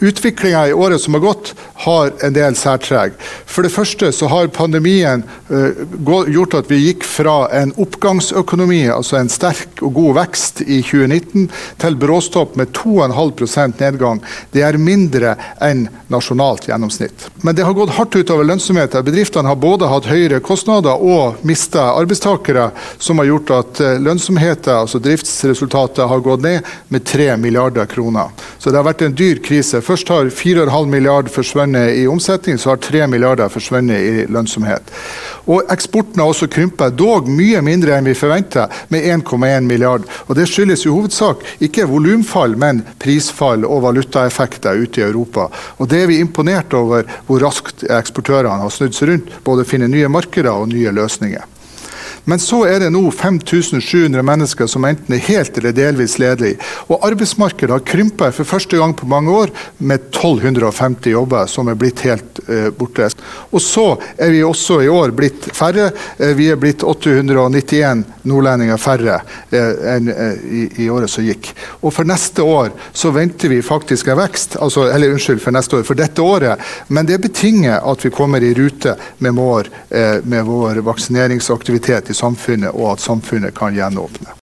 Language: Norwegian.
Utviklinga i året som har gått, har en del særtreg. For det første så har pandemien uh, gjort at vi gikk fra en oppgangsøkonomi, altså en sterk og god vekst i 2019, til bråstopp med 2,5% nedgang. Det er mindre enn nasjonalt gjennomsnitt. Men det har gått hardt utover lønnsomheten. Bedriftene har både hatt høyere kostnader og mista arbeidstakere, som har gjort at uh, lønnsomheten, altså driftsresultatet, har gått ned med 3 milliarder kroner. Så det har vært en dyr krise først har 4,5 milliarder forsvunnet i omsetning, så har 3 milliarder forsvunnet i lønnsomhet. Og eksporten har også krympet, dog mye mindre enn vi forventa, med 1,1 milliard. Og det skyldes i hovedsak ikke volumfall, men prisfall og valutaeffekter ute i Europa. Og det er vi imponert over hvor raskt eksportørene har snudd seg rundt, både finne nye markeder og nye løsninger. Men så er det nå 5700 mennesker som enten er helt eller delvis ledige. Og arbeidsmarkedet har krympa for første gang på mange år med 1250 jobber som er blitt helt uh, borte. Og så er vi også i år blitt færre. Uh, vi er blitt 891 nordlendinger færre uh, enn i, i, året som gikk. Og for neste år så venter vi faktisk en vekst, altså, eller unnskyld, for neste år, for dette året. Men det betinger at vi kommer i rute med vår, med vår vaksineringsaktivitet i samfunnet, og at samfunnet kan gjenåpne.